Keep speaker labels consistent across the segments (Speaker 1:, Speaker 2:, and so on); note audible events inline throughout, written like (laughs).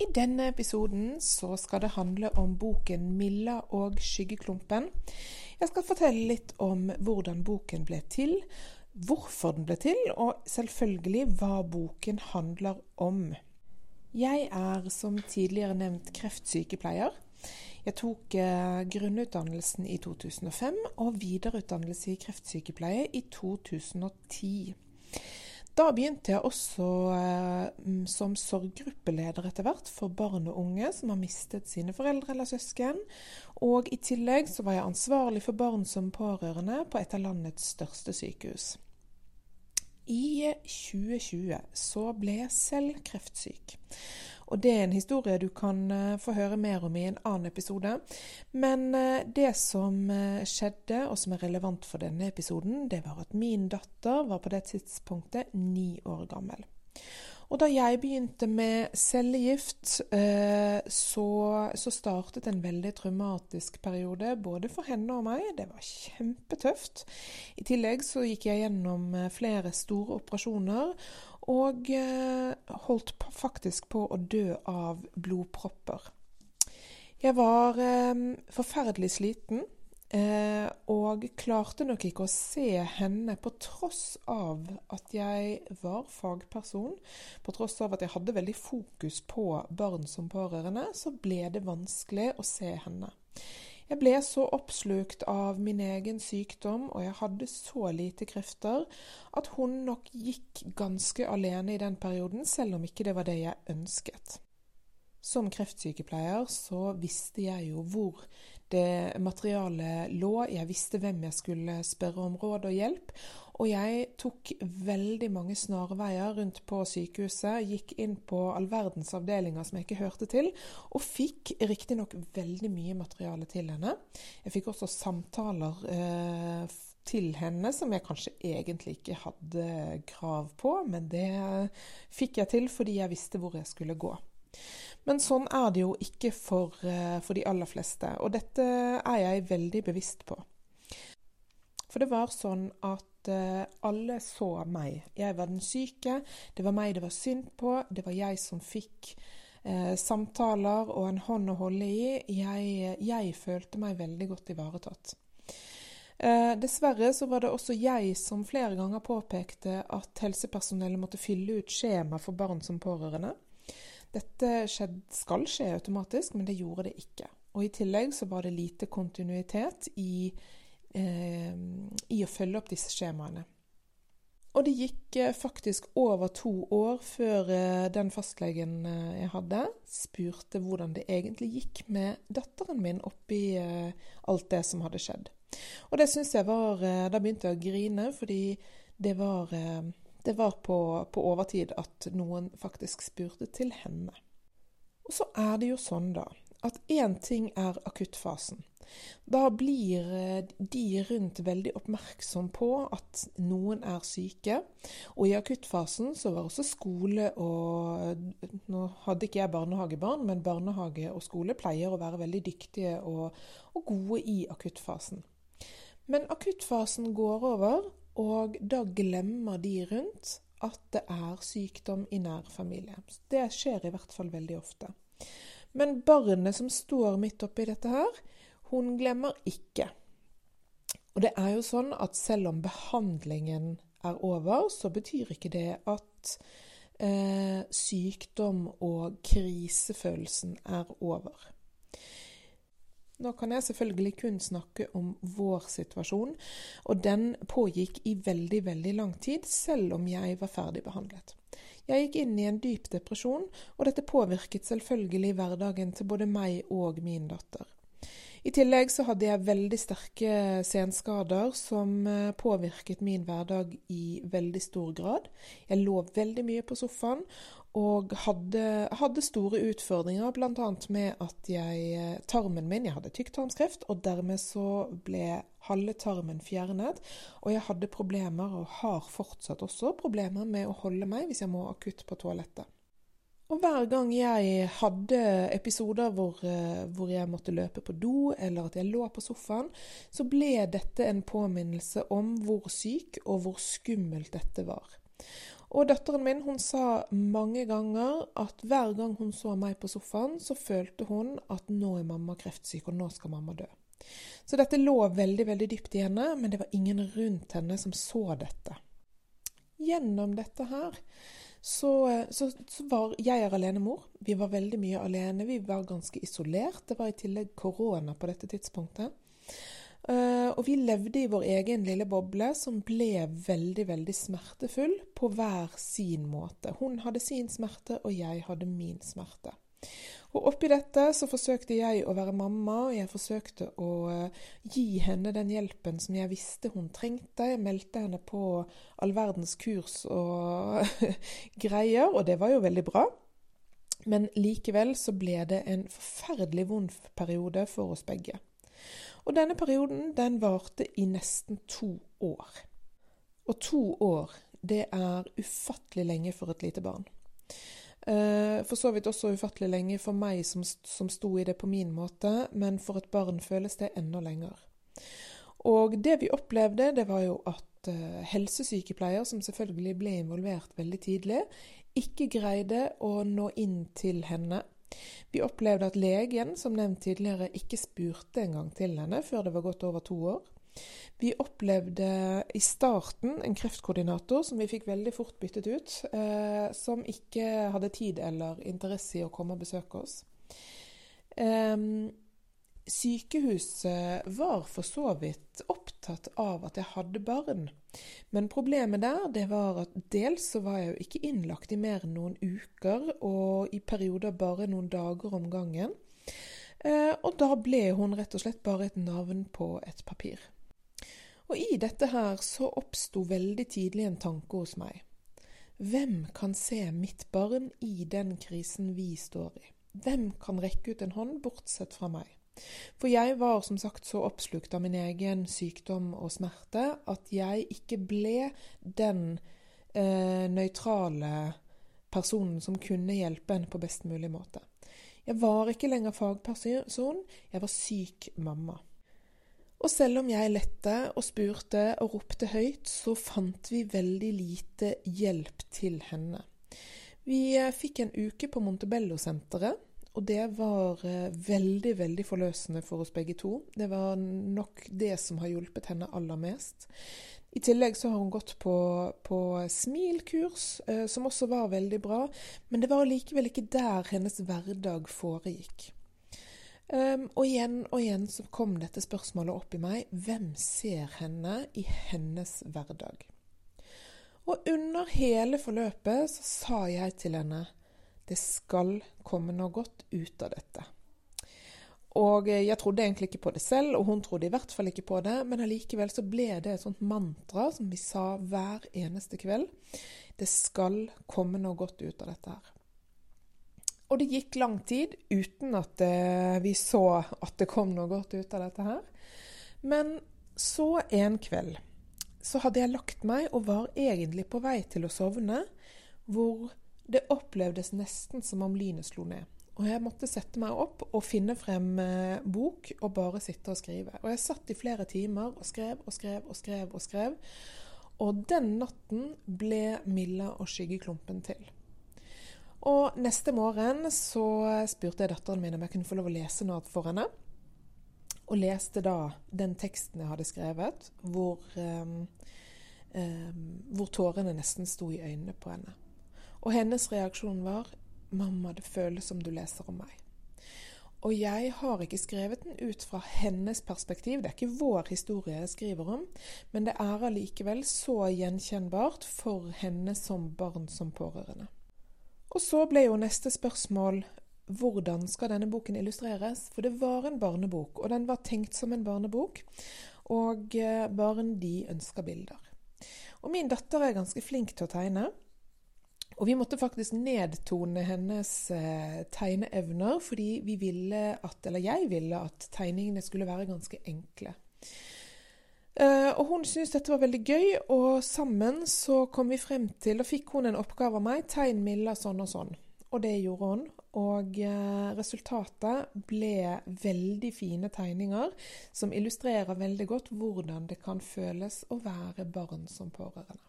Speaker 1: I denne episoden så skal det handle om boken 'Milla og skyggeklumpen'. Jeg skal fortelle litt om hvordan boken ble til, hvorfor den ble til, og selvfølgelig hva boken handler om. Jeg er som tidligere nevnt kreftsykepleier. Jeg tok eh, grunnutdannelsen i 2005 og videreutdannelse i kreftsykepleie i 2010. Da begynte jeg også eh, som sorggruppeleder etter hvert for barn og unge som har mistet sine foreldre eller søsken. Og i tillegg så var jeg ansvarlig for barn som pårørende på et av landets største sykehus. I 2020 så ble jeg selv kreftsyk. Og det er en historie du kan uh, få høre mer om i en annen episode. Men uh, det som uh, skjedde, og som er relevant for denne episoden, det var at min datter var på det tidspunktet ni år gammel. Og da jeg begynte med cellegift, så, så, startet en veldig traumatisk periode både for henne og meg. Det var kjempetøft. I tillegg så gikk jeg gjennom flere store operasjoner. Og eh, holdt faktisk på å dø av blodpropper. Jeg var eh, forferdelig sliten. Eh, og klarte nok ikke å se henne på tross av at jeg var fagperson. På tross av at jeg hadde veldig fokus på barn som pårørende, så ble det vanskelig å se henne. Jeg ble så oppslukt av min egen sykdom, og jeg hadde så lite krefter, at hun nok gikk ganske alene i den perioden, selv om ikke det var det jeg ønsket. Som kreftsykepleier så visste jeg jo hvor det materialet lå, jeg visste hvem jeg skulle spørre om råd og hjelp, og jeg tok veldig mange snarveier rundt på sykehuset, gikk inn på all verdens avdelinger som jeg ikke hørte til, og fikk riktignok veldig mye materiale til henne. Jeg fikk også samtaler eh, til henne som jeg kanskje egentlig ikke hadde krav på, men det fikk jeg til fordi jeg visste hvor jeg skulle gå. Men sånn er det jo ikke for, eh, for de aller fleste, og dette er jeg veldig bevisst på. For det var sånn at uh, alle så meg. Jeg var den syke. Det var meg det var synd på. Det var jeg som fikk eh, samtaler og en hånd å holde i. Jeg, jeg følte meg veldig godt ivaretatt. Eh, dessverre så var det også jeg som flere ganger påpekte at helsepersonellet måtte fylle ut skjema for barn som pårørende. Dette skjedd, skal skje automatisk, men det gjorde det ikke. Og I tillegg så var det lite kontinuitet i eh, i å følge opp disse skjemaene. Og det gikk eh, faktisk over to år før eh, den fastlegen eh, jeg hadde, spurte hvordan det egentlig gikk med datteren min oppi alt det som hadde skjedd. Og det syns jeg var Da begynte jeg å grine, fordi det var, det var på, på overtid at noen faktisk spurte til henne. Og så er det jo sånn, da, at én ting er akuttfasen. Da blir eh, de rundt veldig oppmerksom på at noen er syke. Og i akuttfasen så var også skole og Nå hadde ikke jeg barnehagebarn, men barnehage og skole pleier å være veldig dyktige og, og gode i akuttfasen. Men akuttfasen går over, og da glemmer de rundt at det er sykdom i nær familie. Det skjer i hvert fall veldig ofte. Men barnet som står midt oppi dette her, hun glemmer ikke. Og det er jo sånn at selv om behandlingen er over, så betyr ikke det at eh, sykdom og krisefølelsen er over. Nå kan jeg selvfølgelig kun snakke om vår situasjon, og den pågikk i veldig, veldig lang tid, selv om jeg var ferdig behandlet. Jeg gikk inn i en dyp depresjon, og dette påvirket selvfølgelig hverdagen til både meg og min datter. I tillegg så hadde jeg veldig sterke senskader som eh, påvirket min hverdag i veldig stor grad. Jeg lå veldig mye på sofaen og hadde, hadde store utfordringer, bl.a. med at jeg, eh, tarmen min Jeg hadde tykktarmskreft, og dermed så ble halve tarmen fjernet. Og jeg hadde problemer, og har fortsatt også problemer, med å holde meg hvis jeg må akutt på toalettet. Og hver gang jeg hadde episoder hvor, eh, hvor, jeg måtte løpe på do, eller at jeg lå på sofaen, så ble dette en påminnelse om hvor syk og hvor skummelt dette var. Og datteren min hun sa mange ganger at hver gang hun så meg på sofaen, så følte hun at nå er mamma kreftsyk, og nå skal mamma dø. Så dette lå veldig, veldig dypt i henne, men det var ingen rundt henne som så dette. Gjennom dette her så, så, så var jeg er alenemor. Vi var veldig mye alene. Vi var ganske isolert. Det var i tillegg korona på dette tidspunktet. Uh, og vi levde i vår egen lille boble, som ble veldig, veldig smertefull på hver sin måte. Hun hadde sin smerte, og jeg hadde min smerte. Og oppi dette så forsøkte jeg å være mamma, og jeg forsøkte å uh, gi henne den hjelpen som jeg visste hun trengte. Jeg meldte henne på all verdens kurs og (laughs) greier, og det var jo veldig bra. Men likevel så ble det en forferdelig vond periode for oss begge. Og denne perioden den varte i nesten to år. Og to år, det er ufattelig lenge for et lite barn. Eh, for så vidt også ufattelig lenge for meg som, som sto i det på min måte, men for et barn føles det enda lenger. Og det vi opplevde, det var jo at uh, helsesykepleier, som selvfølgelig ble involvert veldig tidlig, ikke greide å nå inn til henne vi opplevde at legen, som nevnt tidligere, ikke spurte engang til henne før det var gått over to år. Vi opplevde i starten en kreftkoordinator som vi fikk veldig fort byttet ut, eh, som ikke hadde tid eller interesse i å komme og besøke oss. Eh, Sykehuset var for så vidt opptatt av at jeg hadde barn, men problemet der det var at dels så var jeg jo ikke innlagt i mer enn noen uker, og i perioder bare noen dager om gangen. Eh, og da ble hun rett og slett bare et navn på et papir. Og i dette her så oppsto veldig tidlig en tanke hos meg. Hvem kan se mitt barn i den krisen vi står i? Hvem kan rekke ut en hånd, bortsett fra meg? For jeg var som sagt så oppslukt av min egen sykdom og smerte at jeg ikke ble den eh, nøytrale personen som kunne hjelpe henne på best mulig måte. Jeg var ikke lenger fagperson, jeg var syk mamma. Og selv om jeg lette og spurte og ropte høyt, så fant vi veldig lite hjelp til henne. Vi eh, fikk en uke på Montebello-senteret, og det var eh, veldig, veldig forløsende for oss begge to. Det var nok det som har hjulpet henne aller mest. I tillegg så har hun gått på, på smilkurs, eh, som også var veldig bra. Men det var likevel ikke der hennes hverdag foregikk. Um, og igjen og igjen så kom dette spørsmålet opp i meg. Hvem ser henne i hennes hverdag? Og under hele forløpet så sa jeg til henne det skal komme noe godt ut av dette. Og jeg trodde egentlig ikke på det selv, og hun trodde i hvert fall ikke på det, men allikevel så ble det et sånt mantra som vi sa hver eneste kveld. Det skal komme noe godt ut av dette her. Og det gikk lang tid uten at eh, vi så at det kom noe godt ut av dette her. Men så en kveld så hadde jeg lagt meg og var egentlig på vei til å sovne, hvor det opplevdes nesten som om lynet slo ned. Og jeg måtte sette meg opp og finne frem eh, bok og bare sitte og skrive. Og jeg satt i flere timer og skrev og skrev og skrev og skrev. Og den natten ble Milla og skyggeklumpen til. Og neste morgen så spurte jeg datteren min om jeg kunne få lov å lese noe for henne. Og leste da den teksten jeg hadde skrevet, hvor, um, um, hvor tårene nesten sto i øynene på henne. Og hennes reaksjon var 'Mamma, det føles som du leser om meg'. Og jeg har ikke skrevet den ut fra hennes perspektiv, det er ikke vår historie jeg skriver om, men det er allikevel så gjenkjennbart for henne som barn som pårørende. Og så ble jo neste spørsmål hvordan skal denne boken illustreres? For det var en barnebok, og den var tenkt som en barnebok, og eh, barn de ønsker bilder. Og min datter er ganske flink til å tegne. Og vi måtte faktisk nedtone hennes eh, tegneevner, fordi vi ville at, eller jeg ville at tegningene skulle være ganske enkle. Eh, og hun syntes dette var veldig gøy, og sammen så kom vi frem til, og fikk hun en oppgave av meg, tegn Milla sånn og sånn. Og det gjorde hun. Og uh, resultatet ble veldig fine tegninger som illustrerer veldig godt hvordan det kan føles å være barn som pårørende.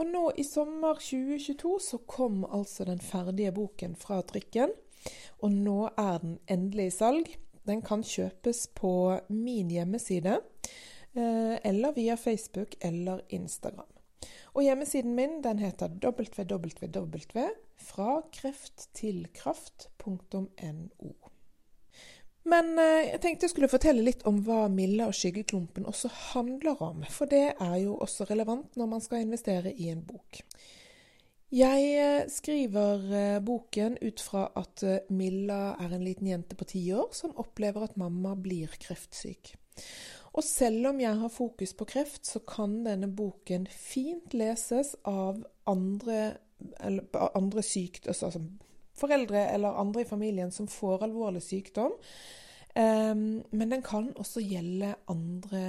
Speaker 1: Og nå i sommer 2022 så kom altså den ferdige boken fra trykken. Og nå er den endelig i salg. Den kan kjøpes på min hjemmeside eh, eller via Facebook eller Instagram. Og hjemmesiden min den heter www.frakrefttillkraft.no. Men eh, jeg tenkte jeg skulle fortelle litt om hva Milla og skyggeklumpen også handler om. For det er jo også relevant når man skal investere i en bok. Jeg eh, skriver eh, boken ut fra at Milla er en liten jente på ti år som opplever at mamma blir kreftsyk. Og selv om jeg har fokus på kreft, så kan denne boken fint leses av andre, andre sykt, altså foreldre eller andre i familien som får alvorlig sykdom. Um, men den kan også gjelde andre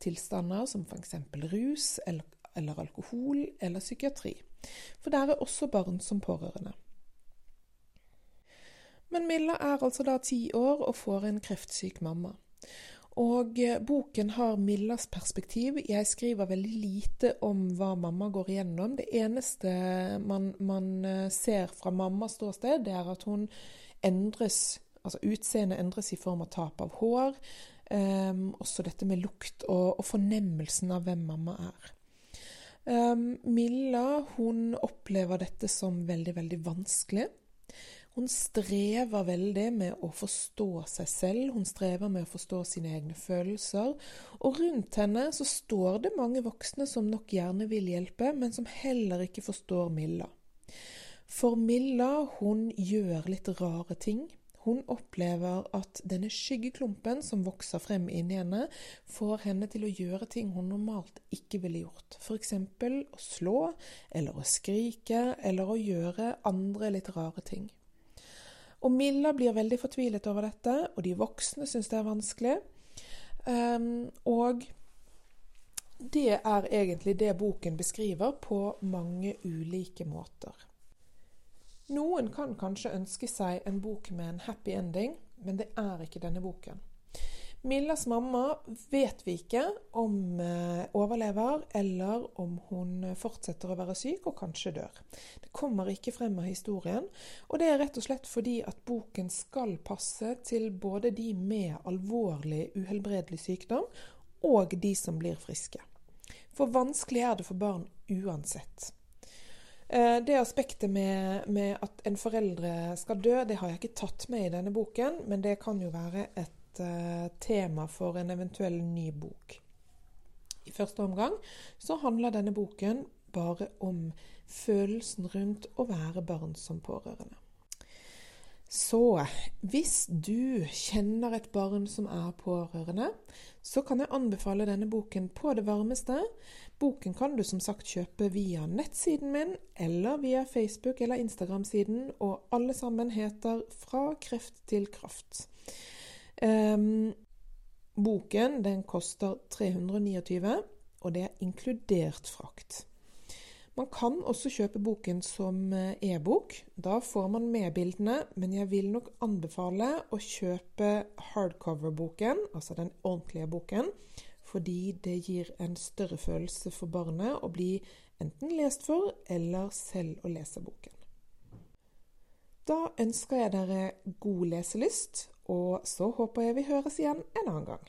Speaker 1: tilstander, som f.eks. rus eller, eller, alkohol eller psykiatri. For der er også barn som pårørende. Men Milla er altså da ti år og får en kreftsyk mamma. Og eh, boken har Millas perspektiv. Jeg skriver veldig lite om hva mamma går igjennom. Det eneste man, man eh, ser fra mammas ståsted, det er at hun endres Altså utseendet endres i form av tap av hår. Um, også dette med lukt og, og, fornemmelsen av hvem mamma er. Um, Milla hun opplever dette som veldig, veldig vanskelig. Hun strever veldig med å forstå seg selv, hun strever med å forstå sine egne følelser. Og rundt henne så står det mange voksne som nok gjerne vil hjelpe, men som heller ikke forstår Milla. For Milla, hun gjør litt rare ting. Hun opplever at denne skyggeklumpen som vokser frem inni henne, får henne til å gjøre ting hun normalt ikke ville gjort. F.eks. å slå, eller å skrike, eller å gjøre andre litt rare ting. Og Milla blir veldig fortvilet over dette, og de voksne syns det er vanskelig. Um, og det er egentlig det boken beskriver på mange ulike måter. Noen kan kanskje ønske seg en bok med en happy ending, men det er ikke denne boken. Millas mamma vet vi ikke om eh, overlever, eller om hun fortsetter å være syk og kanskje dør. Det kommer ikke frem av historien, og det er rett og slett fordi at boken skal passe til både de med alvorlig uhelbredelig sykdom og de som blir friske. For vanskelig er det for barn uansett. Eh, det aspektet med, med, at en foreldre skal dø, det har jeg ikke tatt med i denne boken, men det kan jo være et uh, tema for en eventuell ny bok. I første omgang så handler denne boken bare om følelsen rundt å være barn som pårørende. Så hvis du kjenner et barn som er pårørende, så kan jeg anbefale denne boken på det varmeste. Boken kan du som sagt kjøpe via nettsiden min eller via Facebook- eller Instagram-siden, og alle sammen heter Fra kreft til kraft. Um, boken den koster 329, og det er inkludert frakt. Man kan også kjøpe boken som eh, e-bok. Da får man medbildene, men jeg vil nok anbefale å kjøpe hardcover-boken, altså den ordentlige boken, fordi det gir en større følelse for barnet å bli enten lest for eller selv å lese boken. Da ønsker jeg dere god leselyst og så håper jeg vi høres igjen en annen gang.